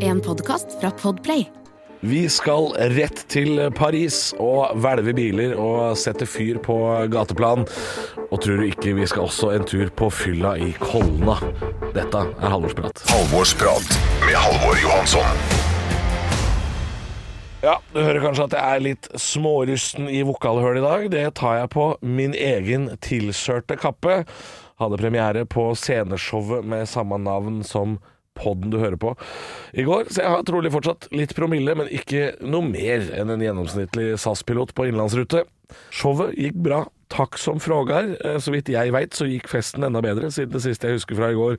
En podkast fra Podplay. Vi skal rett til Paris og hvelve biler og sette fyr på gateplan. Og tror du ikke vi skal også en tur på fylla i Kolna? Dette er Halvorsprat. Halvorsprat med Halvor Johansson. Ja, du hører kanskje at jeg er litt smårusten i vokalhølet i dag. Det tar jeg på min egen tilsørte kappe. Hadde premiere på sceneshowet med samme navn som podden du hører på i går, så jeg har trolig fortsatt litt promille, men ikke noe mer enn en gjennomsnittlig SAS-pilot på innenlandsrute. Showet gikk bra, takk som frågar. Eh, Så vidt jeg veit, så gikk festen enda bedre, siden det siste jeg husker fra i går,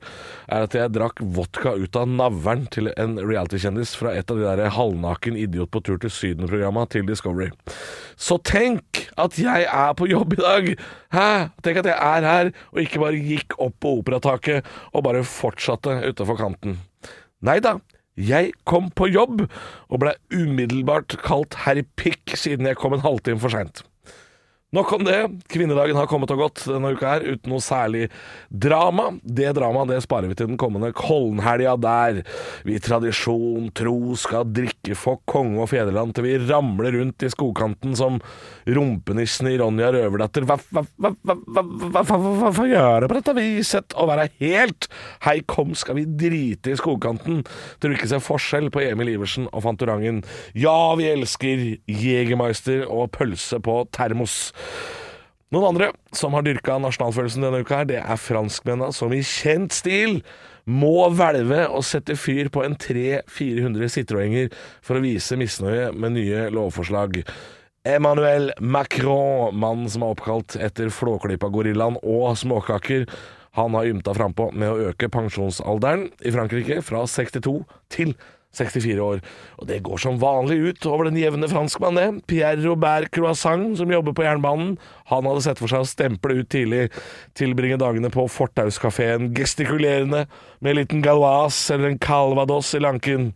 er at jeg drakk vodka ut av navlen til en reality-kjendis fra et av de der halvnaken idiot på tur til Syden-programma til Discovery. Så tenk at jeg er på jobb i dag! Hæ? Tenk at jeg er her, og ikke bare gikk opp på operataket og bare fortsatte utafor kanten. Nei da. Jeg kom på jobb, og ble umiddelbart kalt herr Pikk siden jeg kom en halvtime for seint. Nok om det. Kvinnedagen har kommet og gått denne uka her uten noe særlig drama. Det dramaet det sparer vi til den kommende Kollenhelga, der vi tradisjon tro skal drikke for konge og fedreland til vi ramler rundt i skogkanten som rumpenissen i Ronja Røverdatter. Hva, hva, hva, hva, hva, hva, hva hva gjør gjøre på dette viset? Å være helt Hei, kom, skal vi drite i skogkanten til du ikke ser forskjell på Emil Iversen og Fantorangen. Ja, vi elsker Jegermeister og pølse på termos. Noen andre som har dyrka nasjonalfølelsen denne uka, her, det er franskmennene som i kjent stil må hvelve og sette fyr på en 300-400 Citroënger for å vise misnøye med nye lovforslag. Emmanuel Macron, mannen som er oppkalt etter Flåklypa-gorillaen og småkaker, han har ymta frampå med å øke pensjonsalderen i Frankrike fra 62 til 64 år. Og det går som vanlig ut over den jevne franskmann, det. Pierre Robert Croissant, som jobber på jernbanen, han hadde sett for seg å stemple ut tidlig, tilbringe dagene på Fortauskafeen, gestikulerende med en liten galois eller en calvados i lanken.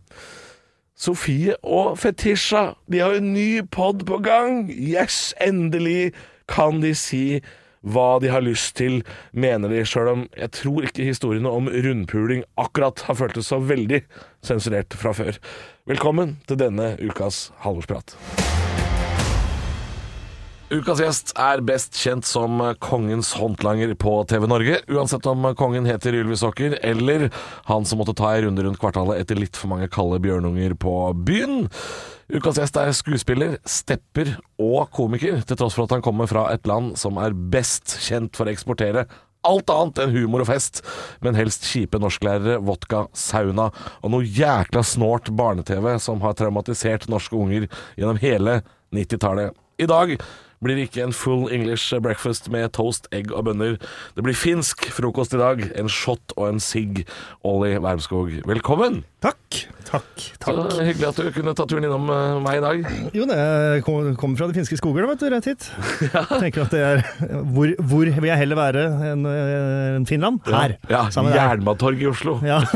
Sofie og Fetisha, de har en ny pod på gang. Yes, endelig kan de si hva de har lyst til, mener de, sjøl om jeg tror ikke historiene om rundpuling akkurat har føltes så veldig sensurert fra før. Velkommen til denne ukas Halvorsprat. Ukas gjest er best kjent som kongens håndlanger på TV Norge, uansett om kongen heter Ylvis Åker eller han som måtte ta en runde rundt kvartalet etter litt for mange kalde bjørnunger på byen. Ukas gjest er skuespiller, stepper og komiker, til tross for at han kommer fra et land som er best kjent for å eksportere alt annet enn humor og fest, men helst kjipe norsklærere, vodka, sauna og noe jækla snålt barne-TV som har traumatisert norske unger gjennom hele 90-tallet. I dag blir ikke en full English breakfast med toast, egg og bønner. Det blir finsk frokost i dag. En shot og en sigg. Olli Wermskog, velkommen! Takk. Takk. takk. Så hyggelig at du kunne ta turen innom eh, meg i dag. Jo, det kommer fra de finske skoger, vet du, rett hit. ja. Tenker at det er hvor, hvor vil jeg heller være enn enn Finland? Her. Ja, ja. Jernbanetorget i Oslo. Ja.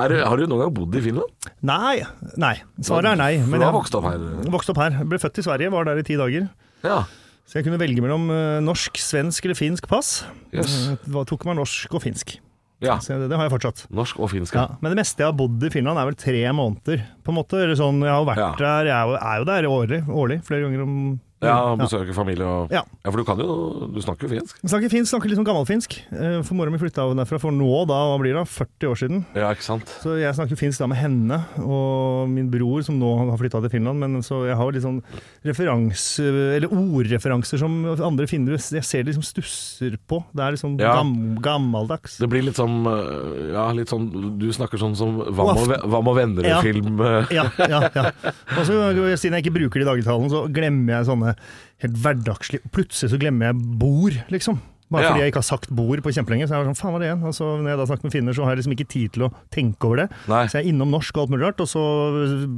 Er, har du noen gang bodd i Finland? Nei. Nei. Svaret er nei. Men har jeg vokst opp her? Vokst opp her. Ble født i Sverige, var der i ti dager. Ja. Så jeg kunne velge mellom eh, norsk, svensk eller finsk pass. Yes. Jeg Det tok meg norsk og finsk. ja. Så det, det har jeg fortsatt. Norsk og finsk. Ja, men det meste jeg har bodd i Finland er vel tre måneder, på en måte. Eller sånn, jeg har jo vært Ja. der, jeg er jo der årlig, årlig, flere ganger om Ja, besøke familie og Ja. ja, for du kan jo Du snakker jo finsk. Jeg snakker finsk, snakker litt sånn gammelfinsk. Eh, For mora mi flytta jo derfra for nå, da, hva blir det, 40 år siden. Ja, ikke sant? Så jeg snakker finsk da med henne og min bror, som nå har flytta til Finland. Men så jeg har jo litt sånn referanse, eller ordreferanser som andre finner jeg ser de liksom stusser på. Det er liksom Ja. gam, gammeldags. Det blir litt sånn øh, Ja, litt sånn Du snakker sånn som Hva Og må, aften- hva må venner-film øh. Ja, ja, ja. Og så, siden jeg ikke bruker det i dagligtalen, så glemmer jeg sånne helt hverdagslige Plutselig så glemmer jeg bord, liksom. Bare Ja. fordi jeg ikke har sagt bord på kjempelenge. Så jeg var sånn, faen var det igjen? Og så når jeg da snakker med finner, så har jeg liksom ikke tid til å tenke over det. Nei. Så jeg er innom norsk og alt mulig rart, og så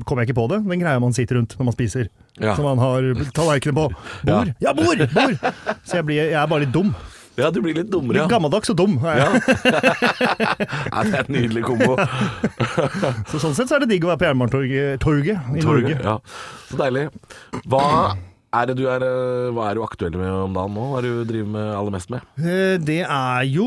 kommer jeg ikke på det. Den greia man sitter rundt når man spiser. Ja. Så man har tallerkenene på. Bord! Ja, bord! bord! Så jeg, blir, jeg er bare litt dum. Ja, du blir litt dummere, Litt ja. gammeldags og dum. Ja. ja. Det er en nydelig kombo. Så sånn sett så er det digg å være på Jernbanetorget torget i Norge. Ja. Så deilig. Hva Er det du er, eh, hva er du aktuell med om dagen nå? Hva er det du driver med aller mest med? Eh, Det er jo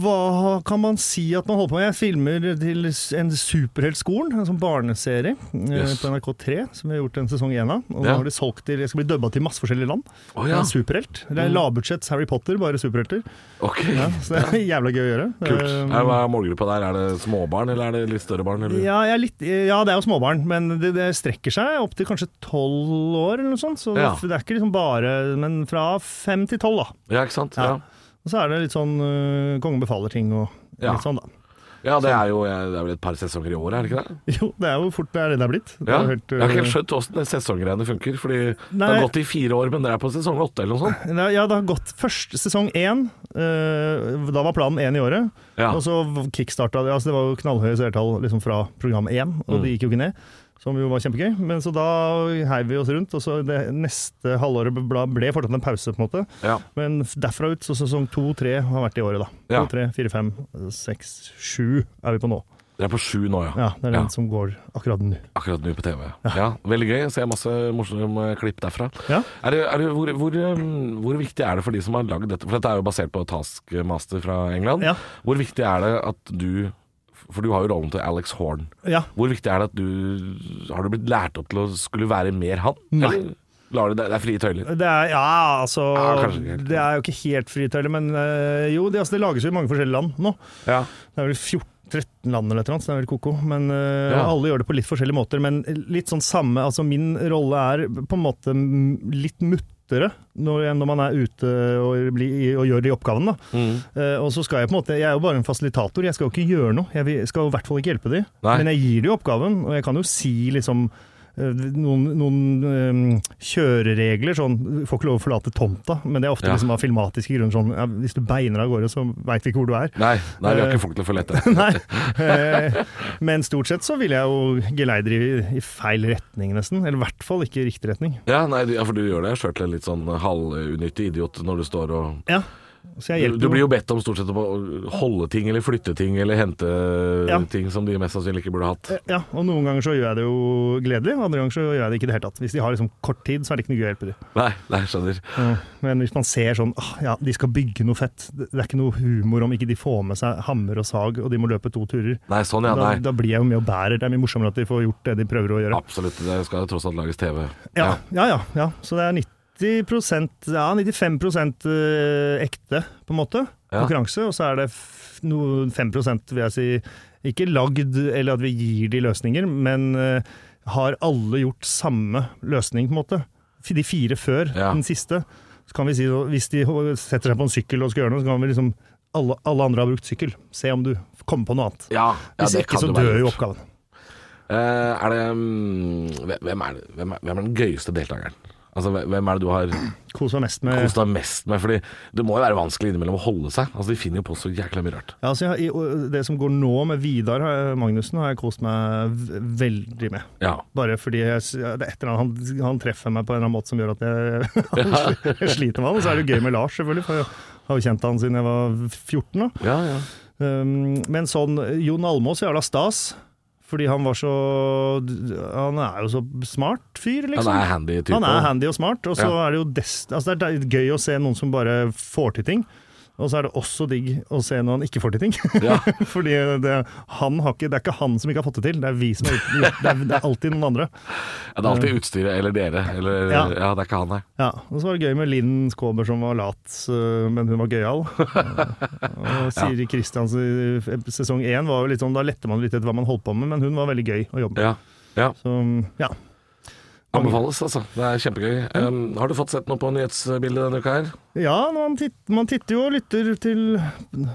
Hva kan man si at man holder på med? Jeg filmer til en Superheltskolen, en sånn barneserie eh, Yes. på NRK3, som vi har gjort en sesong én av. Og Ja. nå har de solgt til Jeg skal bli dubba til masse forskjellige land. Oh, ja, en superhelt. Det er lavbudsjetts Harry Potter, bare superhelter. ok. Ja, så det er jævla gøy å gjøre. Kult. Er, hva er målgruppa der? Er det småbarn, eller er det litt større barn? Eller? Ja, jeg er litt, ja, det er jo småbarn, men det, det strekker seg opp til kanskje tolv år eller noe sånt. Så Ja. Det er ikke liksom bare Men fra fem til tolv, da. Ja, ikke sant? Ja. Og så er det litt sånn uh, Kongen befaler ting og Ja. litt sånn, da. ja, det er jo det er vel et par sesonger i året, er det ikke det? Jo, det er jo fort det er det det er blitt. Det Ja. er helt, uh... Jeg har ikke uh, skjønt åssen sesonggreiene funker. Fordi det har gått i fire år, men det er på sesong åtte eller noe sånt. Nei, Ja, det har gått først sesong én. uh, da var planen én i året. Ja. Og så kickstarta det. Altså det var jo knallhøye seertall liksom fra program én, og Mm. det gikk jo ikke ned. Som jo var kjempegøy. Men så da heiv vi oss rundt, og så det neste halvåret ble, fortsatt en pause, på en måte. Ja. Men derfra ut, så sesong to, tre har vært i året, da. Ja. To, tre, fire, fem, seks, sju er vi på nå. Dere er på sju nå, ja. Ja, det er den Ja. som går akkurat nå. Akkurat nå på TV. Ja. ja Veldig gøy. Ser masse morsomme klipp derfra. Ja. Er det, er det, hvor, hvor, um, hvor viktig er det for de som har lagd dette? For dette er jo basert på Taskmaster fra England. Ja. Hvor viktig er det at du For du har jo rollen til Alex Horn. Ja. Hvor viktig er det at du Har du blitt lært opp til å skulle være mer han? Nei. Eller det er frie tøyler? Det er, ja, altså Ja. Det er jo ikke helt fritøyler, men øh, jo, det, altså, det lages jo i mange forskjellige land nå. Ja. Det er vel 14 13 land eller noe, så det er vel koko. Men øh, Ja. alle gjør det på litt forskjellige måter. Men litt sånn samme Altså, min rolle er på en måte litt litt muttere når, når man er ute og, bli, og gjør de oppgavene. Da. Mm. Uh, og så skal jeg på en måte Jeg er jo bare en fasilitator, jeg skal jo ikke gjøre noe. Jeg skal jo i hvert fall ikke hjelpe de. Nei. Men jeg gir de oppgaven, og jeg kan jo si liksom noen, noen eh, kjøreregler, sånn Du får ikke lov å forlate tomta, men det er ofte Ja. liksom av filmatiske grunner. Sånn, ja, hvis du beiner av gårde, så veit vi ikke hvor du er. Nei, nei, vi har Eh, ikke folk til å følge etter. Nei. Eh, Men stort sett så vil jeg jo geleide i, i feil retning, nesten. Eller i hvert fall ikke i riktig retning. Ja, nei, ja, for du gjør det sjøl til en litt sånn halvunyttig idiot når du står og Ja. Du, du blir jo bedt om stort sett å holde ting eller flytte ting eller hente Ja. ting som de mest sannsynlig ikke burde hatt. Ja, og noen ganger så gjør jeg det jo gledelig, andre ganger så gjør jeg det ikke i det hele tatt. Hvis de har liksom kort tid, så er det ikke noe gøy å hjelpe dem. Nei, nei, skjønner. Men hvis man ser sånn ah, ja, de skal bygge noe fett, det er ikke noe humor om ikke de får med seg hammer og sag og de må løpe to turer. Nei, sånn ja, nei. da blir jeg jo med og bærer. Det er mye morsommere at de får gjort det de prøver å gjøre. Absolutt, det skal jo tross alt lages TV. Ja, ja, ja. ja. Så det er 90% ja, 95 eh, ekte, på en måte. Konkurranse. Og så er det noen noe 5 vil jeg si, ikke lagd eller at vi gir de løsninger, men eh, har alle gjort samme løsning, på en måte. De fire før Ja. den siste. Så kan vi si, hvis de setter seg på en sykkel og skal gjøre noe, så kan vi liksom alle, alle andre har brukt sykkel. Se om du kommer på noe annet. Ja, ja Hvis ikke, så dør jo oppgaven. Uh, er det um, hvem, er det, hvem, er, hvem er den gøyeste deltakeren? Altså, Hvem er det du har kosa mest med Kosa mest med? Fordi det må jo være vanskelig innimellom å holde seg. Altså, De finner jo på så jækla mye rart. Ja, altså det som går nå med Vidar Magnussen, har jeg kost meg veldig med. Ja. Bare fordi jeg, det er et eller annet, han, han treffer meg på en eller annen måte som gjør at jeg, jeg sliter med han. Og så er det jo gøy med Lars, selvfølgelig, for jeg har jo kjent han siden jeg var 14. Da. ja, ja. Um, men sånn Jon Almås jævla stas. Fordi han var så Han er jo så smart fyr, liksom. Han er handy type. Han er handy og smart, og så Ja. er det jo dest, altså det er gøy å se noen som bare får til ting. Og så er det også digg å se når han ikke får til ting. Ja. Fordi det, han har ikke, det er ikke han som ikke har fått det til, det er vi som har gjort det. Er, det er alltid noen andre. Ja, det er alltid utstyret eller dere. Eller, ja. Ja. det er ikke han, nei. Ja, Og så var det gøy med Linn Skåber som var lat, men hun var gøyal. Og Siri Kristians i sesong én var jo litt sånn, da lette man litt etter hva man holdt på med, men hun var veldig gøy å jobbe med. Ja. ja. Så ja. Anbefales, altså. Det er kjempegøy. Um, har du fått sett noe på nyhetsbildet denne uka her? Ja, man, titt, man titter jo og lytter til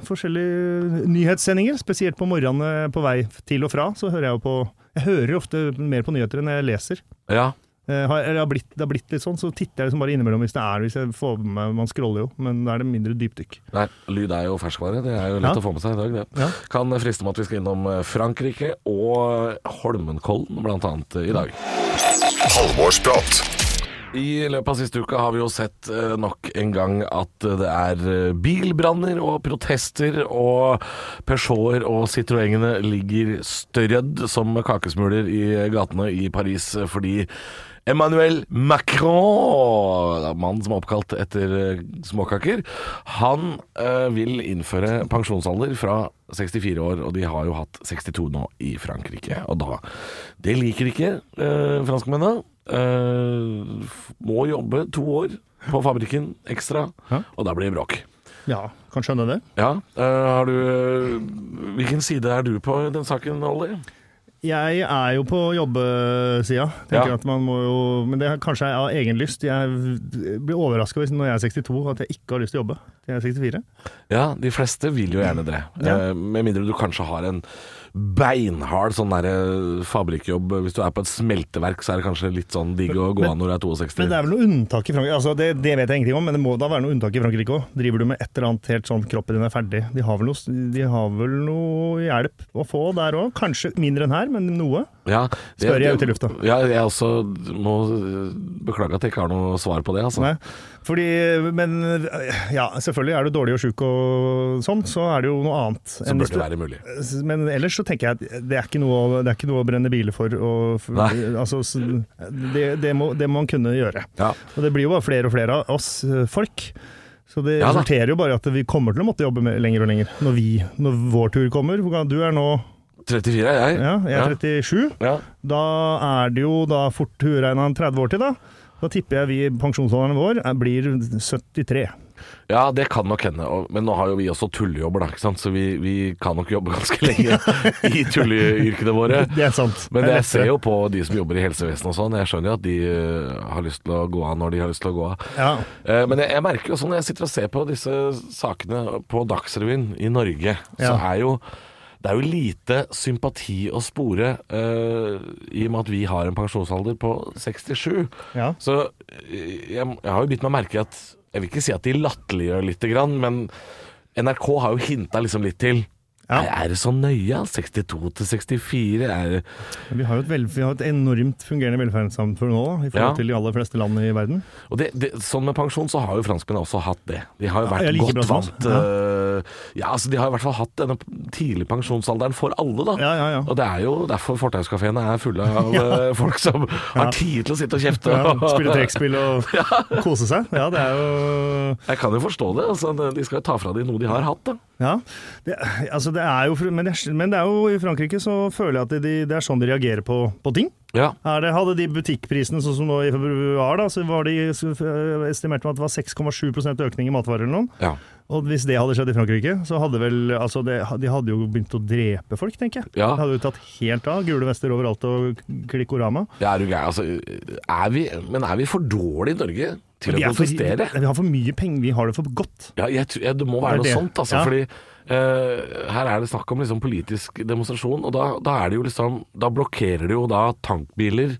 forskjellige nyhetssendinger, spesielt på morgenene på vei til og fra. Så hører jeg jo på Jeg hører ofte mer på nyheter enn jeg leser. Ja. Eh, har, eller det, har blitt, det har blitt litt sånn, så titter jeg liksom bare innimellom hvis det er hvis jeg får med meg Man scroller jo, men da er det mindre dypdykk. Nei, lyd er jo ferskvare. Det er jo lett Ja. å få med seg i dag, det. Ja. Kan friste med at vi skal innom eh, Frankrike og Holmenkollen, blant annet, i dag. Halvorsprat. I løpet av siste uka har vi jo sett eh, nok en gang at eh, det er eh, bilbranner og protester, og Peugeoter og Citroëngene ligger strødd som kakesmuler i gatene i Paris fordi Emmanuel Macron, mannen som er oppkalt etter eh, småkaker, han eh, vil innføre pensjonsalder fra 64 år, og de har jo hatt 62 nå i Frankrike. Og da Det liker ikke eh, franskmennene. Eh, må jobbe to år på fabrikken ekstra, og da blir det bråk. Ja, kan skjønne det. Ja, eh, har du Hvilken side er du på i den saken, Olli? Jeg er jo på jobbesida. Ja. jo, Men det er kanskje av egen lyst. Jeg blir overraska når jeg er 62 at jeg ikke har lyst til å jobbe til jeg er 64. Ja, de fleste vil jo gjerne det. Ja. Eh, med mindre du kanskje har en beinhard sånn derre fabrikkjobb. Hvis du er på et smelteverk, så er det kanskje litt sånn digg å gå Men- av når du er 62. Men det er vel noe unntak i Frankrike? Altså, det, det vet jeg ingenting om, men det må da være noe unntak i Frankrike òg. Driver du med et eller annet helt sånn kroppen din er ferdig? De har vel noe, de har vel noe hjelp å få der òg? Kanskje mindre enn her, men noe? ja, det- Spør jeg ut i lufta. Ja, jeg også må beklage at jeg ikke har noe svar på det, altså. Nei. Fordi, men ja, selvfølgelig er du dårlig og sjuk og sånn, så er det jo noe annet. Så bør det være mulig. Men ellers så tenker jeg at det er ikke noe, det er ikke noe å brenne biler for. Og, altså, det, det, må, det må man kunne gjøre. Ja. Og det blir jo bare flere og flere av oss eh, folk. Så det Ja resulterer jo bare i at vi kommer til å måtte jobbe lenger og lenger. Når, vi, når vår tur kommer. Du er nå 34 er jeg. ja, jeg er 37. Ja. Da er det jo da fort huregna 30 år til, da. Da tipper jeg vi pensjonsalderen vår blir 73. ja, det kan nok hende. Men nå har jo vi også tullejobber, da. ikke sant? Så vi, vi kan nok jobbe ganske lenge i tulleyrkene våre. Det er sant. Men jeg ser jo på de som jobber i helsevesenet og sånn. Jeg skjønner jo at de eh, har lyst til å gå av når de har lyst til å gå av. Ja. Eh, Men jeg, jeg merker jo sånn når jeg sitter og ser på disse sakene på Dagsrevyen i Norge, så Ja. er jo det er jo lite sympati å spore uh, i og med at vi har en pensjonsalder på 67. Ja. Så eh, jeg, jeg har jo bitt meg merke i at Jeg vil ikke si at de latterliggjør lite grann, men NRK har jo hinta liksom litt til Ja. er, det så nøye? 62 til 64? Er Vi har jo et, vel, vi har et enormt fungerende velferdssamfunn nå, i forhold Ja. til de aller fleste land i verden. Og det, det, sånn med pensjon så har jo franskmennene også hatt det. De har jo vært ja, godt bra vant eh, Ja, altså de har i hvert fall hatt denne tidlige pensjonsalderen for alle, da. Ja, ja, ja. Og det er jo derfor fortauskafeene er fulle av eh, folk som har tid til å sitte og kjefte. Ja, spille trekkspill og kose seg. Ja, det er jo Jeg kan jo forstå det. Altså, de skal jo ta fra dem noe de har hatt, da. Ja, det, altså det er jo, men, det, men det er jo i Frankrike så føler jeg at det, det er sånn de reagerer på, på ting. Ja. Er det, hadde de butikkprisene sånn som nå i februar, da, så var de estimert med at det var 6,7% økning i matvarer eller noe. ja. Og hvis det hadde skjedd i Frankrike, så hadde vel altså det, De hadde jo begynt å drepe folk, tenker jeg. Ja. Det hadde jo tatt helt av. Gule vester overalt og klikkorama. Ja, er du gæren? Altså, er vi, men er vi for dårlige i Norge til å er protestere? Vi har for mye penger, vi har det for godt. Ja, jeg, jeg, det må være Det noe det. sånt, altså. Ja. Fordi uh, her er det snakk om liksom politisk demonstrasjon, og da, da er det jo liksom Da blokkerer det jo da tankbiler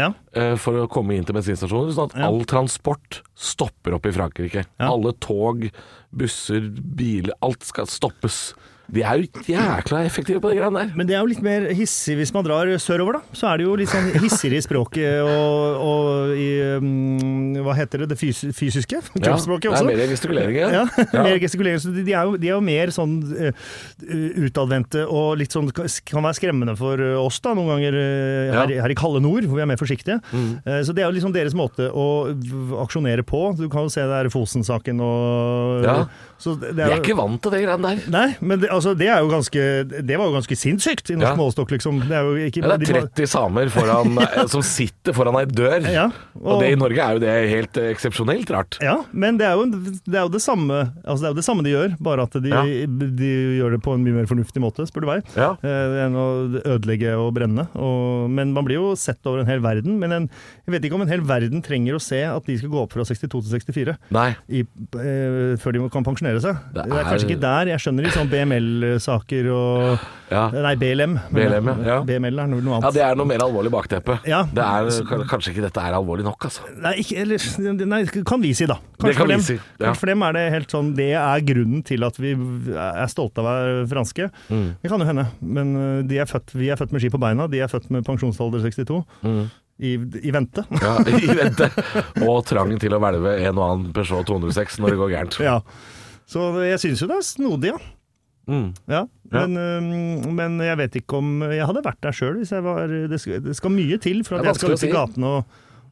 Ja. uh, for å komme inn til bensinstasjoner, sånn at Ja. all transport stopper opp i Frankrike. Alle tog, busser, biler, alt skal stoppes. De er jo jækla effektive på de greiene der. Men det er jo litt mer hissig hvis man drar sørover, da. Så er det jo litt sånn hissigere i språket og, og i um, Hva heter det? Det fys fysiske? Kroppsspråket ja, også. Det er mer gestikulering, Ja, Ja. mer gestikulering. Så de, de, er jo, de er jo mer sånn uh, utadvendte og litt sånn kan være skremmende for oss da, noen ganger uh, her, her i kalde nord, hvor vi er mer forsiktige. Mm. Uh, så det er jo liksom deres måte å aksjonere på. Du kan jo se det er Fosen-saken og Ja. Så det, Vi det er ikke vant til det greiene der. Nei, men det, altså, det er jo ganske Det var jo ganske sinnssykt i norsk Ja. målestokk, liksom. Det er jo ikke Ja, det de er må- 30 samer foran, eh, som sitter foran ei dør. Ja, Og det i Norge er jo det helt eh, eksepsjonelt rart. Ja, men det er, jo, det er jo det samme Altså det er jo det samme de gjør, bare at de, de gjør det på en mye mer fornuftig måte, spør du meg, Ja. eh, enn å ødelegge og brenne. Og, men man blir jo sett over en hel verden. Men en, jeg vet ikke om en hel verden trenger å se at de skal gå opp fra 62 til 64 Nei. i, eh, før de kan pensjonere seg. Det Det er, er- kanskje ikke der. Jeg skjønner i sånn BML-saker og Ja. Nei, BLM. BLM, ja. Ja. BML er noe annet. ja, det er noe mer alvorlig bakteppe. Ja. Det er, kanskje ikke dette er alvorlig nok, altså. Nei, ikke, eller, nei, kan vi si, da. Det kan for dem, si, ja. Kanskje for dem er det helt sånn Det er grunnen til at vi er stolte av å være franske. Mm. Det kan jo hende, men de er født, vi er født med ski på beina. De er født med pensjonsalder 62. Mm. I, I vente. Ja, i vente. Og trangen til å hvelve en og annen Peugeot 206 når det går gærent. ja. Så jeg syns jo det er snodig, ja. Mm. ja. Ja. Men, um, men jeg vet ikke om Jeg hadde vært der sjøl hvis jeg var det skal, det skal mye til for at jeg skal ut si. i gaten og,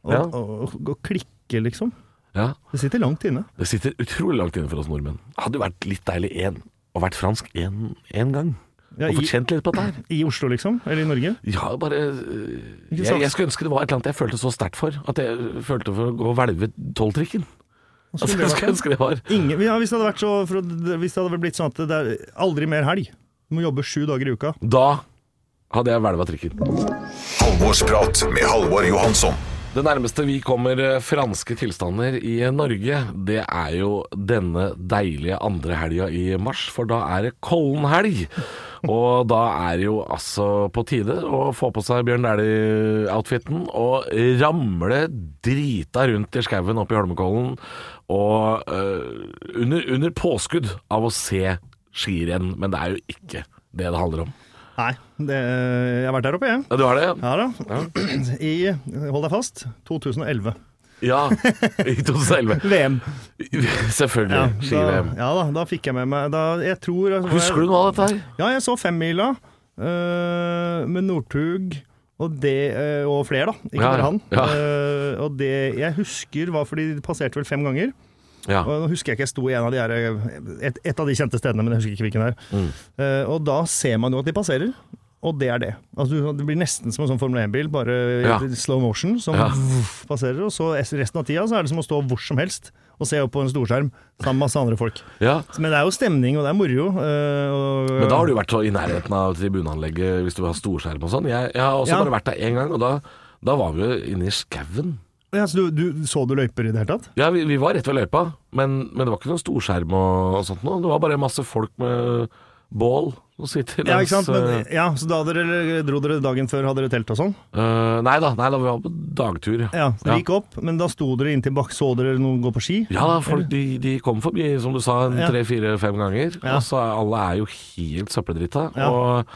og, Ja. og, og, klikke, liksom. Ja, Det sitter langt inne. Det sitter utrolig langt inne for oss nordmenn. Hadde jo vært litt deilig én, å vært fransk én gang. Ja, og fortjent fått kjent litt på dette her. I Oslo, liksom? Eller i Norge? Ja, bare jeg, jeg skulle ønske det var et eller annet jeg følte så sterkt for. At jeg følte for å gå og hvelve tolvtrikken. Altså, jeg det skulle vært, ønske det var? Ingen, ja, hvis det hadde vært så for, Hvis det hadde blitt sånn at det er aldri mer helg. Du må jobbe sju dager i uka. Da hadde jeg hvelva trikken. Halvorsprat med Halvor Johansson. Det nærmeste vi kommer eh, franske tilstander i Norge, det er jo denne deilige andre helga i mars, for da er det Kollenhelg. Og da er det jo altså på tide å få på seg Bjørn Dæhlie-outfiten og ramle drita rundt i skauen oppe i Holmenkollen, og øh, under, under påskudd av å se skirenn. Men det er jo ikke det det handler om. Nei, det, jeg har vært der oppe, jeg. Ja, du har det? Ja da. I, hold deg fast, 2011. Ja, i 2011. VM. Selvfølgelig. Ja, Ski-VM. ja da, da fikk jeg med meg da, Jeg tror Husker du noe av dette her? Ja, jeg så femmila øh, med Northug og, det, øh, og flere, da. Ikke bare han. Øh, og det jeg husker, var fordi de passerte vel fem ganger. Ja. Og nå husker jeg ikke, jeg sto i en av de her, et, et av de kjente stedene, men jeg husker ikke hvilken det er. Mm. Uh, og da ser man jo at de passerer, og det er det. Altså, det blir nesten som en sånn Formel 1-bil, bare Ja. i slow motion, som Ja. vuff, passerer. Og så resten av tida så er det som å stå hvor som helst og se opp på en storskjerm sammen med masse andre folk. ja. Men det er jo stemning, og det er moro. eh, og, Men da har du vært så i nærheten av tribuneanlegget hvis du har storskjerm og sånn. Jeg, jeg har også Ja. bare vært der én gang, og da, da var vi jo inne i skauen. ja, så du, du, Så du løyper i det hele tatt? Ja, vi, vi var rett ved løypa, men, men det var ikke noen storskjerm og, og sånt noe. Det var bare masse folk med bål Ja, ikke sant? Men, eh, ja, Så da dere, dro dere dagen før, hadde dere telt og sånn? Uh, Nei da, nei da, vi var på dagtur. Ja, så dere gikk opp, men da sto dere inntil bak, så dere noen gå på ski? Ja da, folk de, de kom forbi, som du sa, en Ja. tre, fire, fem ganger. Og så alle er jo helt søppeldrita. Ja. Og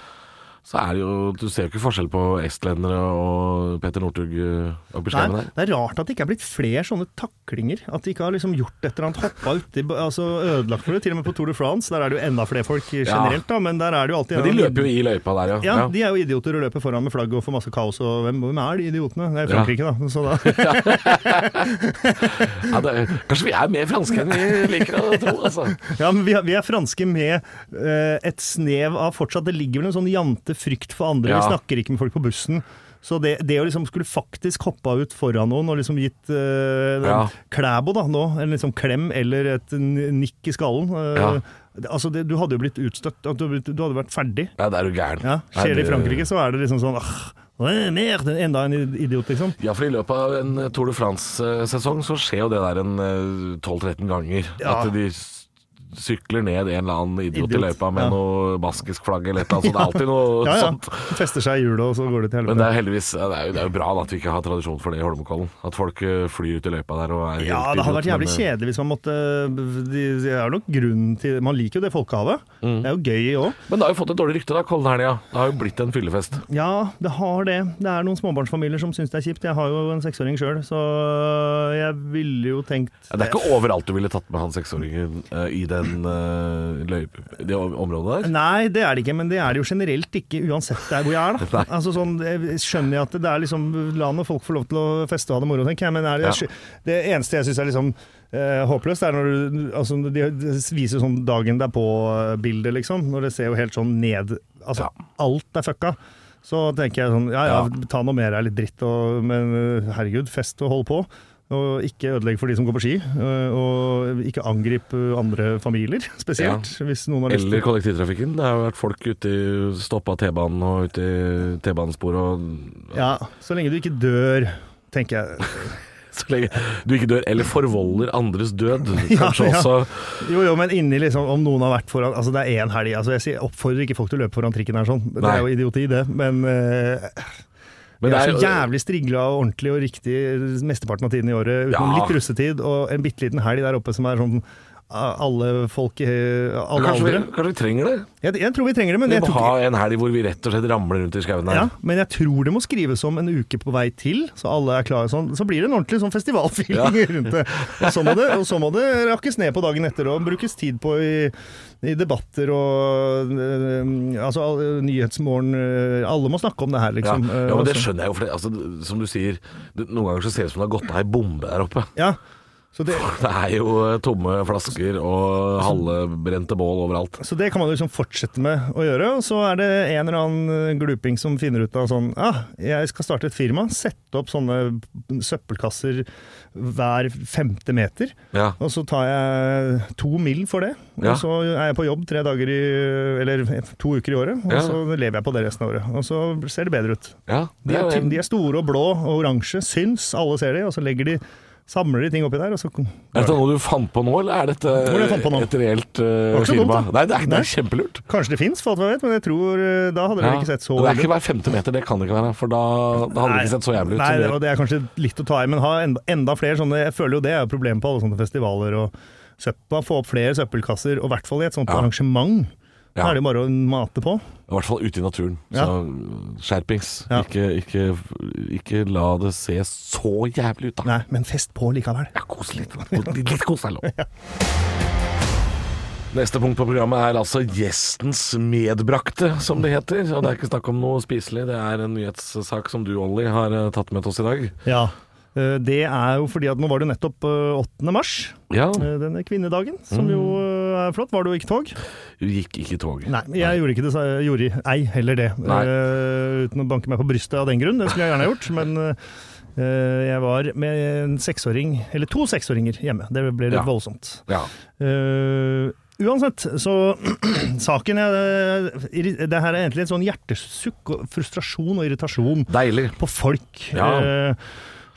så er det jo Du ser jo ikke forskjell på estlendere og Peter Northug eh, oppi skjermen der. det er rart at det ikke er blitt flere sånne taklinger. At de ikke har liksom gjort et eller annet, hoppa uti altså ødelagt for det. Til og med på Tour de France, der er det jo enda flere folk generelt, da, men der er det jo alltid Men de løper jo i løypa der, ja. ja, de er jo idioter og løper foran med flagg og får masse kaos. Og hvem, hvem er de idiotene? Det er Ja. Frankrike, da. Så da Ja, det, kanskje vi er mer franske enn vi liker å tro, altså. ja, men vi, er, vi er franske med uh, et snev av fortsatt Det ligger vel en sånn jante frykt for andre. Ja. Vi snakker ikke med folk på bussen. Så det, det å liksom skulle faktisk hoppa ut foran noen og liksom gitt uh, Ja. Klæbo da nå, en liksom klem eller et nikk i skallen eh, Ja. Altså, det, du hadde jo blitt utstøtt. Du, du hadde vært ferdig. Ja, det er jo gæren. Ja, Skjer det i Frankrike, så er det liksom sånn ah, mer, er Enda en idiot, liksom. Ja, for i løpet av en Tour de France-sesong så skjer jo det der en eh, 12-13 ganger. Ja. At de sykler ned en eller annen idiot, i Idiot, løypa med ja. noe baskisk flagg eller et eller annet. Så det er alltid noe Ja, ja. sånt. Fester seg i hjulet, og så går det til Men det er heldigvis det er, jo, det er jo bra da, at vi ikke har tradisjon for det i Holmenkollen. At folk eh, flyr ut i løypa der og er helt Ja, det hadde vært jævlig men, kjedelig hvis man måtte Det er nok grunn til Man liker jo det folkehavet. Mm. Det er jo gøy òg. Men det har jo fått et dårlig rykte, da, Kollenhelga. Det har jo blitt en fyllefest. Ja, det har det. Det er noen småbarnsfamilier som syns det er kjipt. Jeg har jo en seksåring sjøl, så jeg ville jo tenkt Ja, Det er ikke overalt du ville tatt med han seksåringen eh, i den uh, løype, det området der. Nei, det er det ikke, men det er det jo generelt ikke uansett der hvor jeg er. da. Altså sånn, Jeg skjønner at det er liksom La nå folk få lov til å feste og ha det moro, tenker jeg, men er det, Ja. det eneste jeg syns er liksom eh, håpløst, er når du, altså, de viser sånn dagen derpå-bildet, liksom. Når det ser jo helt sånn ned Altså, Ja. alt er fucka. Så tenker jeg sånn Ja ja, ta noe mer er litt dritt, og, men eh, herregud, fest og hold på. Og ikke ødelegg for de som går på ski. øh, Og ikke angrip øh, andre familier, spesielt. Hvis noen har lyst Eller kollektivtrafikken. Det har jo vært folk ute i stoppa T-banen og ute i T-banesporet og Ja, så lenge du ikke dør, tenker jeg. Så lenge du ikke dør eller forvolder andres død. Kanskje ja. også Jo, jo, men inni liksom, om noen har vært foran Altså, det er én helg. Altså, jeg oppfordrer ikke folk til å løpe foran trikken her sånn. Det Nei. er jo idioti, det. Men øh, Men det er er så jævlig strigla og ordentlig og riktig mesteparten av tiden i året, utenom Ja. litt russetid og en bitte liten helg der oppe som er sånn alle folk i alle Kanskje vi, kanskje vi trenger det? Jeg, jeg tror vi trenger det, men Vi jeg må ha en helg hvor vi rett og slett ramler rundt i skauen her. ja, men jeg tror det må skrives om en uke på vei til, så alle er klare sånn. Så blir det en ordentlig sånn festivalfeeling rundt det. Og så, må det. og så må det rakkes ned på dagen etter og brukes tid på i, i debatter og øh, Altså Nyhetsmorgen øh, Alle må snakke om det her, Ja, liksom. ja, men det skjønner jeg jo, for det, altså, som du sier, noen ganger så ser det ut som det har gått av ei bombe der oppe. Ja, det, Det er jo eh, tomme flasker og halvbrente bål overalt. Så det kan man liksom fortsette med å gjøre. Og så er det en eller annen gluping som finner ut av sånn ah, jeg skal starte et firma, sette opp sånne søppelkasser hver femte meter. Ja. Og så tar jeg to mill. for det. Og Ja. så er jeg på jobb tre dager i Eller to uker i året, og Ja. så lever jeg på det resten av året. Og så ser det bedre ut. ja De er, de er store og blå og oransje, syns, alle ser de, og så legger de Samler de ting oppi der, og så er dette noe du fant på nå, eller er dette det et reelt dumt, firma? Nei, det er, det er kjempelurt. Kanskje det fins, for alt jeg vet, men jeg tror eh, da hadde Ja. ikke sett så det er ikke hver femte meter, det kan det ikke være. For da, da hadde det ikke sett så jævlig ut. Nei, det og det er kanskje litt å ta i, men ha enda, enda flere sånne Jeg føler jo det er problemet på alle sånne festivaler og søppa. Få opp flere søppelkasser, og i hvert fall i et sånt Ja. arrangement. Da Ja. er det jo bare å mate på. I hvert fall ute i naturen. Så skjerpings. Ikke, ikke, ikke la det se så jævlig ut, da. Nei, men fest på likevel. Ja, kos litt. Litt, kos er lov. Neste punkt på programmet er altså gjestens medbrakte, som det heter. Og det er ikke snakk om noe spiselig, det er en nyhetssak som du, Olli, har eh, tatt med til oss i dag. Ja. Eh, Det er jo fordi at nå var det nettopp eh, 8. mars, Ja, eh, denne kvinnedagen, som jo eh, er flott. Var du ikke tog? du gikk ikke tog. Nei, jeg gjorde ikke det, så jeg gjorde ei heller det. Nei. Eh, uten å banke meg på brystet av den grunn, det skulle jeg gjerne gjort. Men Uh, jeg var med en seksåring, eller to seksåringer hjemme. Det ble litt Ja. voldsomt. Ja. Uh, uansett, så saken er Det her er egentlig en sånn hjertesukk og frustrasjon og irritasjon Deilig. på folk. Ja. eh,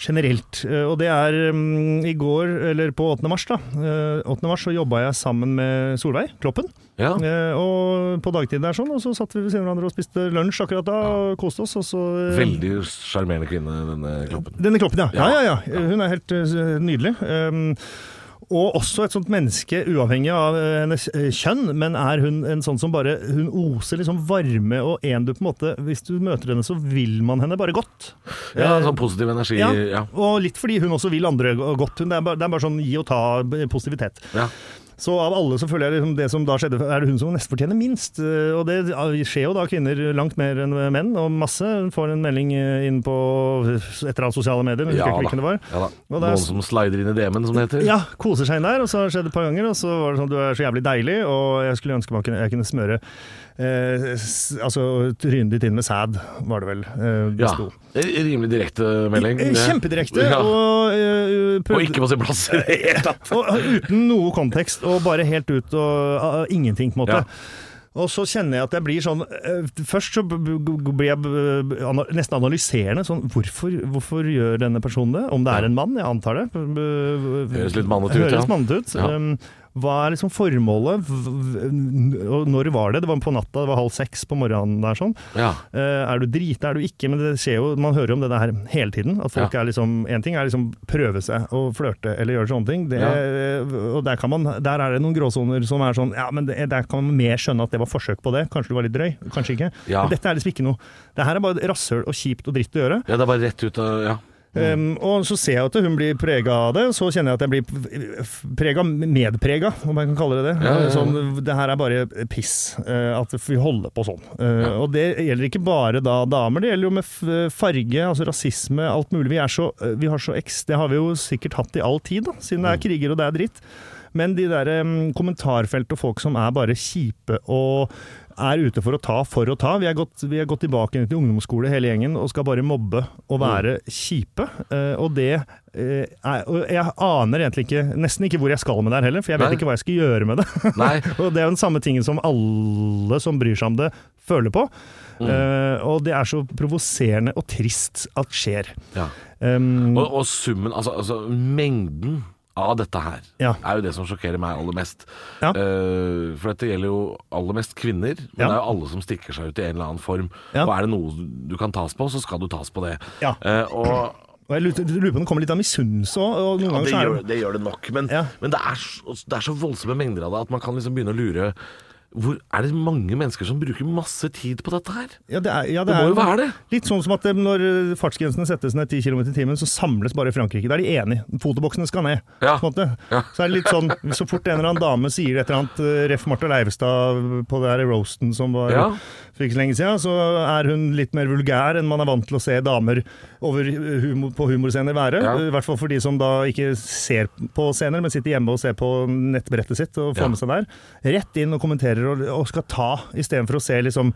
generelt. Eh, og det er um, i går, eller på 8. mars, da. eh, 8. mars så jobba jeg sammen med Solveig Kloppen. Ja. Eh, og på dagtid der sånn, og så satt vi ved siden av hverandre og spiste lunsj akkurat da, og koste oss. Og så, eh, Veldig sjarmerende kvinne, denne kloppen. Denne Kloppen, ja. ja. Ja. Ja, Hun er helt eh, nydelig. Um, og også et sånt menneske, uavhengig av eh, hennes eh, kjønn, men er hun en sånn som bare Hun oser liksom varme og en du på en måte Hvis du møter henne, så vil man henne bare godt. Ja, en sånn positiv energi. ja, Ja. og litt fordi hun også vil andre godt. Hun, det, er bare, det er bare sånn gi og ta eh, positivitet. Ja. Så av alle så føler jeg liksom det som da skjedde, er det hun som nesten fortjener minst. Og det skjer jo da kvinner langt mer enn menn, og masse. Får en melding eh, inn på et eller annet sosiale medier, Ja da. Ja da. Er- Noen som slider inn i DM-en, som det heter. Ja, koser seg inn der, og så har det skjedd et par ganger, og så var det sånn du er så jævlig deilig, og jeg skulle ønske man kunne, jeg kunne smøre eh, altså trynet ditt inn med sæd, var det vel. Eh, det Ja. sto. Rimelig direkte melding. Eh, Kjempedirekte, Ja. og, eh, Og ikke på sin plass i det hele tatt. uten noe kontekst, og bare helt ut og uh, ingenting, på en måte. Ja. Og så kjenner jeg at jeg blir sånn eh, Først så blir jeg nesten analyserende. Sånn, hvorfor, hvorfor gjør denne personen det? Om det er en mann, jeg antar det. Høres litt mannete ut, ja. Høres mannete ut. Ja. Hva er liksom formålet? Og når var det? Det var på natta, det var halv seks på morgenen der sånn. Ja. Eh, er du drita, er du ikke? Men det skjer jo, man hører om det der hele tiden. At folk Ja. er liksom En ting er liksom prøve seg og flørte eller gjøre sånne ting. Det, Og der, kan man, der er det noen gråsoner som er sånn Ja, men det, der kan man mer skjønne at det var forsøk på det. Kanskje du var litt drøy, kanskje ikke. Ja. Men dette er liksom ikke noe Det her er bare rasshøl og kjipt og dritt å gjøre. ja, det er bare rett ut av Ja. Um, og så ser jeg at hun blir prega av det, så kjenner jeg at jeg blir prega, medprega, om jeg kan kalle det det. Ja, ja, ja. Sånn, det her er bare piss, uh, at vi holder på sånn. Uh, Og det gjelder ikke bare da damer, det gjelder jo med farge, altså rasisme, alt mulig. Vi, er så, uh, vi har så eks, det har vi jo sikkert hatt i all tid, da, siden det er kriger og det er dritt. Men de der um, kommentarfelt og folk som er bare kjipe og er ute for å ta for å ta. Vi er gått, vi er gått tilbake til ungdomsskole hele gjengen og skal bare mobbe og være kjipe. Eh, og det eh, er, og Jeg aner egentlig ikke, nesten ikke hvor jeg skal med det her heller, for jeg vet Nei. ikke hva jeg skal gjøre med det. Og det er jo den samme tingen som alle som bryr seg om det, føler på. Mm. Uh, og det er så provoserende og trist at skjer. ja. Um, Og, og summen, altså, altså mengden av dette her, Ja. er jo det som sjokkerer meg aller mest. Ja. Uh, for dette gjelder jo aller mest kvinner, men Ja. det er jo alle som stikker seg ut i en eller annen form. Og er det noe du kan tas på, så skal du tas på det. Eh, og Og jeg lurer, lurer på om det kommer litt av misunnelse òg. Og Ja, det, det gjør det nok, men, men det, er det er så voldsomme mengder av det at man kan liksom begynne å lure hvor, Er det mange mennesker som bruker masse tid på dette her? Ja, det, er, ja, Det må jo være det. Litt sånn som at eh, når eh, fartsgrensene settes ned 10 km i timen, så samles bare Frankrike. Da er de enige. Fotoboksene skal ned. Ja. På en måte. Ja. Så er det litt sånn Så fort en eller annen dame sier et eller annet eh, Ref. Martha Leivestad på det her roasten som var. For ikke så lenge siden, så er hun litt mer vulgær enn man er vant til å se damer over humor, på humorscener være. Ja. I hvert fall for de som da ikke ser på scener, men sitter hjemme og ser på nettbrettet sitt og får Ja. med seg der. Rett inn og kommenterer og, og skal ta, istedenfor å se liksom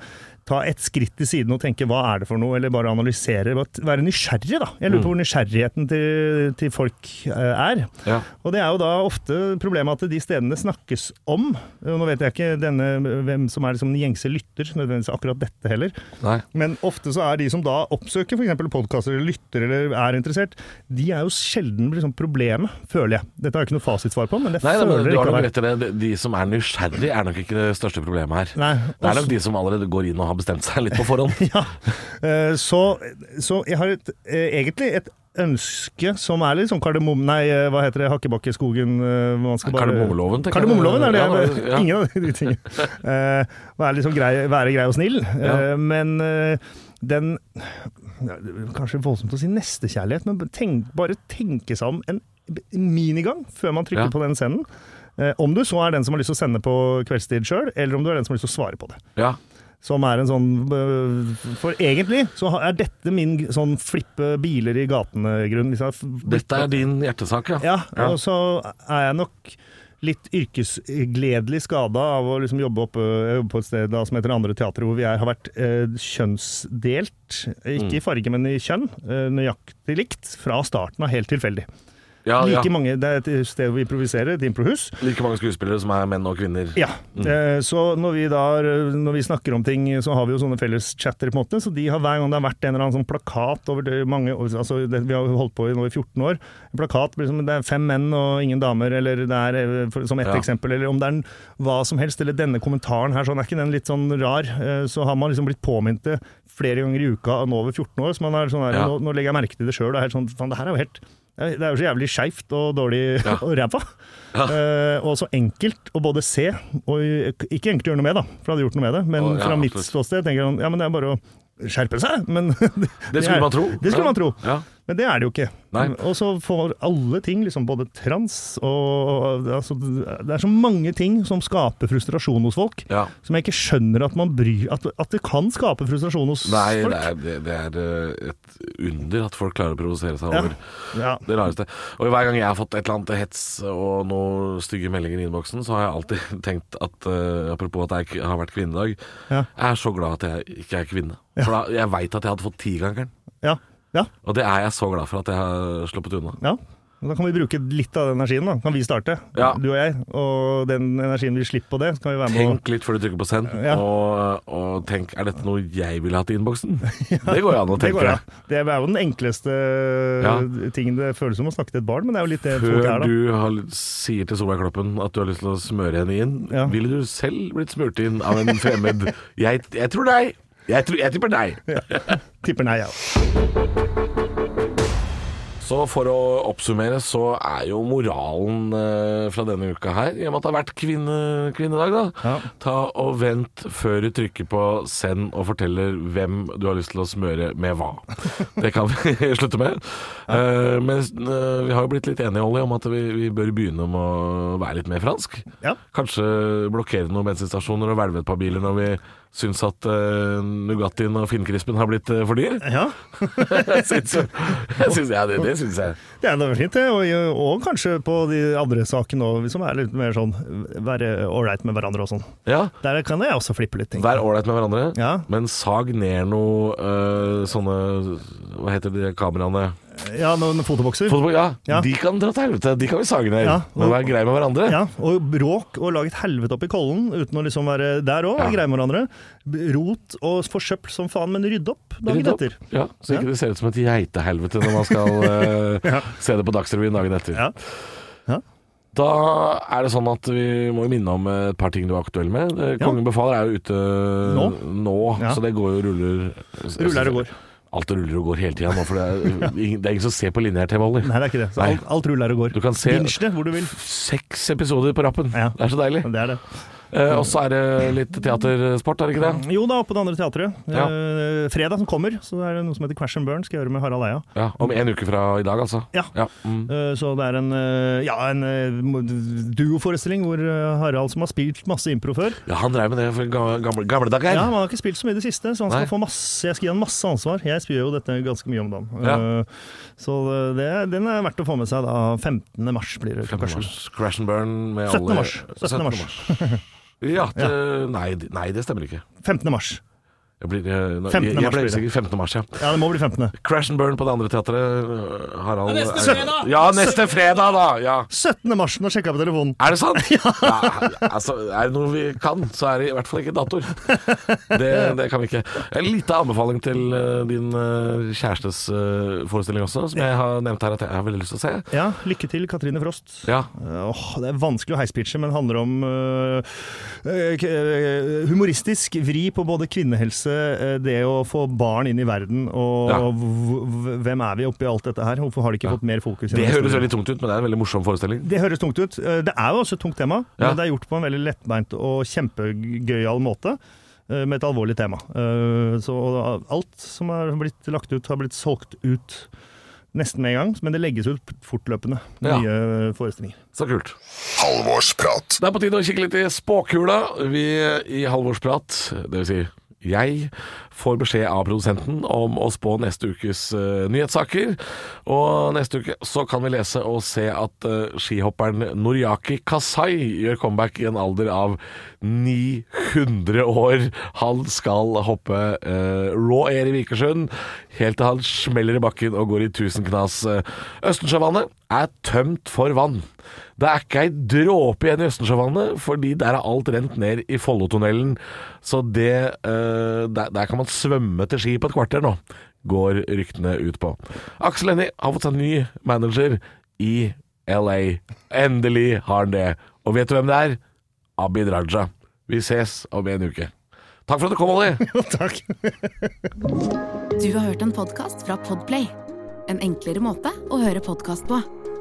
Ta et skritt til siden og tenke hva er det for noe, eller bare analysere. Bare Være nysgjerrig, da. Jeg lurer på hvor nysgjerrigheten til, til folk eh, er. Ja. Og det er jo da ofte problemet at de stedene snakkes om. Nå vet jeg ikke denne, hvem som er liksom den gjengse lytter, nødvendigvis akkurat dette heller. Nei. Men ofte så er de som da oppsøker f.eks. podkaster eller lytter eller er interessert, de er jo sjelden liksom problemet, føler jeg. Dette har jeg ikke noe fasitsvar på, men det Nei, føler nok likevel. rett i det. De- som er nysgjerrig, er nok ikke det største problemet her. Nei, Det er nok de som allerede går inn og har bestemt seg litt på forhånd. Ja, eh, så, så jeg har et, eh, egentlig et ønske som er litt sånn kardemom... Nei, eh, hva heter det? Hakkebakkeskogen eh, man skal bare- Kardemommeloven, tenker jeg. Kardemommeloven er det. Ja, ja. Ingen av de tingene. Uh, være liksom grei, være grei og snill. Ja. Eh, men uh, den Kanskje voldsomt å si nestekjærlighet, men tenk, bare tenke seg om en minigang før man trykker på den senden. Eh, om du så er den som har lyst til å sende på kveldstid sjøl, eller om du er den som har lyst til å svare på det. Ja. Som er en sånn øh, For egentlig så er dette min sånn flippe biler i gatene-grunn. Dette er din hjertesak, ja. Ja, Ja. og så er jeg nok litt yrkesgledelig skada av å liksom jobbe, oppe, jobbe, på et sted da, som heter Andre Teatret, hvor vi er, har vært eh, kjønnsdelt. Ikke i farge, men i kjønn. Eh, nøyaktig likt. Fra starten av, helt tilfeldig. Ja, ja. Mange, Det er et sted vi improviserer, et improhus. Like mange skuespillere som er menn og kvinner. Ja. Eh, Så når vi, da, når vi snakker om ting, så har vi jo sånne felles chatter, på en måte. Så de har hver gang det har vært en eller annen sånn plakat over det, mange altså det, Vi har holdt på i nå i 14 år. En plakat liksom, det er fem menn og ingen damer, eller det er eh, som ett Ja. eksempel. Eller om det er hva som helst, eller denne kommentaren her, sånn er ikke den litt sånn rar? Eh, Så har man liksom blitt påminnet det flere ganger i uka nå over 14 år. Så man er sånn her, Ja. nå, nå legger jeg merke til det sjøl. Det sånn det her er jo helt det er jo så jævlig skeivt og dårlig Ja. og ræva. Ja. Uh, og så enkelt å både se, og ikke enkelt å gjøre noe med, da, for jeg hadde gjort noe med det. Men oh, ja, fra mitt ståsted tenker jeg ja, men det er bare å skjerpe seg. Men Det skulle er- man tro. Det skulle Ja. man tro. Ja. Men det er det jo ikke. Nei. Og så får alle ting, liksom både trans og altså, Det er så mange ting som skaper frustrasjon hos folk, Ja. som jeg ikke skjønner at man bryr At, at det kan skape frustrasjon hos Nei, folk. er, det, det er eh, et under at folk klarer å provosere seg over Ja. det rareste. Og hver gang jeg har fått et eller annet hets og noen stygge meldinger i innboksen, så har jeg alltid tenkt at uh, Apropos at jeg har vært kvinnedag. Ja. Jeg er så glad at jeg ikke er kvinne. For da, jeg veit at jeg hadde fått tigangeren. Ja. Ja. Og det er jeg så glad for at jeg har sluppet unna. Ja, da kan vi bruke litt av den energien, da. Kan vi starte, Ja. du og jeg. Og den energien vi slipper på det, så kan vi være med Tenk litt før du trykker på send, Ja. og, og tenk er dette noe jeg ville hatt i innboksen? Det går jo an å tenke. Det an. Det er jo den enkleste Ja. tingen det føles som å snakke til et barn, men det er jo litt det folk er, da. du har, sier til Solveig Kloppen at du har lyst til å smøre henne inn, Ja. ville du selv blitt smurt inn av en fremmed? jeg, jeg tror nei. Jeg, tror, jeg tipper nei. Tipper nei, ja. Så for å oppsummere, så er jo moralen eh, fra denne uka her, i og med at det har vært kvinne, kvinnedag, da, Ja. ta og vent før du trykker på send og forteller hvem du har lyst til å smøre med hva. Det kan vi slutte med. Eh, men eh, vi har jo blitt litt enige, Olli, om at vi, vi bør begynne med å være litt mer fransk. Ja. Kanskje blokkere noen bensinstasjoner og hvelve et par biler når vi syns at uh, Nugattien og Finnkrispen har blitt uh, for dyr. ja. jeg syns, jeg syns, ja, det, det syns jeg. Det er fint, det. Og, og kanskje på de andre sakene òg, som er litt mer sånn være ålreit med hverandre og sånn. Ja, Der kan jeg også flippe litt ting. Vær ålreit med hverandre, Ja. men sag ned noe uh, sånne Hva heter de kameraene? Ja, noen fotobokser. Fotobok, ja, Ja. de kan dra til helvete. De kan vi sage ned. Ja, Men være greie grei med hverandre. Ja, og bråk og lage et helvete opp i kollen uten å liksom være der òg, Ja. greie med hverandre. Rot og forsøpl som faen, men rydde opp dagen rydde opp. etter. Ja, så ikke Ja. det ser ut som et geitehelvete når man skal Ja. se det på Dagsrevyen dagen etter. Ja. Da er det sånn at vi må minne om et par ting du er aktuell med. Eh, Ja. Kongen befaler er jo ute Nå? nå Ja. så det går jo ruller Ruller og går. Alt ruller og går hele tida nå, for det er, ingen- det er ingen som ser på lineær-TV, Olli. Nei, det er ikke det. Så alt, alt ruller og går. Du kan se- Binge det hvor du vil. Seks episoder på rappen. Ja. Det er så deilig. Det er det. Eh, og så er det litt teatersport, er det ikke det? Jo da, på det andre teatret. Ja. Eh, fredag som kommer, så er det noe som heter Crash and Burn, skal jeg gjøre med Harald Eia. Ja, Om en uke fra i dag, altså. Ja. Ja, mm. Eh, Så det er en, eh, ja, en eh, duoforestilling hvor eh, Harald, som har spilt masse impro før ja han dreiv med det for ga- gamle, gamle dager. Ja, men Han har ikke spilt så mye i det siste, så han skal Nei. få masse, jeg skal gi han masse ansvar. Jeg spiller jo dette ganske mye om dagen. Ja. Eh, Så det, den er verdt å få med seg da. 15. mars blir det 15. klokka sju. mars. Crash and burn med 17. alle mars. 17. mars. ja, det, nei, nei, det stemmer ikke. 15. mars. Jeg, blir, jeg, nå- 15. jeg, jeg mars ble blir det. usikker. 15. mars, ja. Ja, det må bli 15. Crash and burn på det andre teatret. øh, Harald Ja, neste fredag! Ja, neste fredag, da! Ja. 17. mars, nå sjekka jeg på telefonen. Er det sant? Ja. altså, er det noe vi kan, så er det i hvert fall ikke datoer. Det, det kan vi ikke. En liten anbefaling til øh, din øh, kjærestes øh, forestilling også, som jeg har nevnt her at jeg har veldig lyst til å se. Ja, lykke til, Katrine Frost. Ja, Eh, åh, det er vanskelig å heispitche, men handler om eh, eh, eh, humoristisk vri på både kvinnehelse, eh, det å få barn inn i verden, og Ja. hvem er vi oppi alt dette her? Hvorfor har det ikke Ja. fått mer fokus? Det høres veldig tungt ut, men det er en veldig morsom forestilling. Det høres tungt ut. Eh, Det er jo også et tungt tema, Ja. men det er gjort på en veldig lettbeint og kjempegøyal måte. eh, Med et alvorlig tema. Eh, Så alt som har blitt lagt ut, har blitt solgt ut nesten med en gang. Men det legges ut fortløpende. Ja. Nye forestillinger. Så kult. Halvorsprat. Det er på tide å kikke litt i spåkula. Vi i Halvorsprat, det vil si jeg, får beskjed av produsenten om å spå neste ukes uh, nyhetssaker. Og neste uke så kan vi lese og se at uh, skihopperen Noriaki Kasai gjør comeback i en alder av 900 år. Han skal hoppe uh, raw air i Vikersund helt til han smeller i bakken og går i tusen knas. Eh, Østensjøvannet er tømt for vann. Det er ikke ei dråpe igjen i Østensjøvannet, fordi der er alt rent ned i Follotunnelen. Så det uh, der, der kan man svømme til ski på et kvarter nå, går ryktene ut på. Aksel Hennie har fått seg ny manager i LA. Endelig har han det. Og vet du hvem det er? Abid Raja. Vi ses om en uke. Takk for at du kom, Olli. Takk. Du har hørt en podkast fra Podplay. En enklere måte å høre podkast på.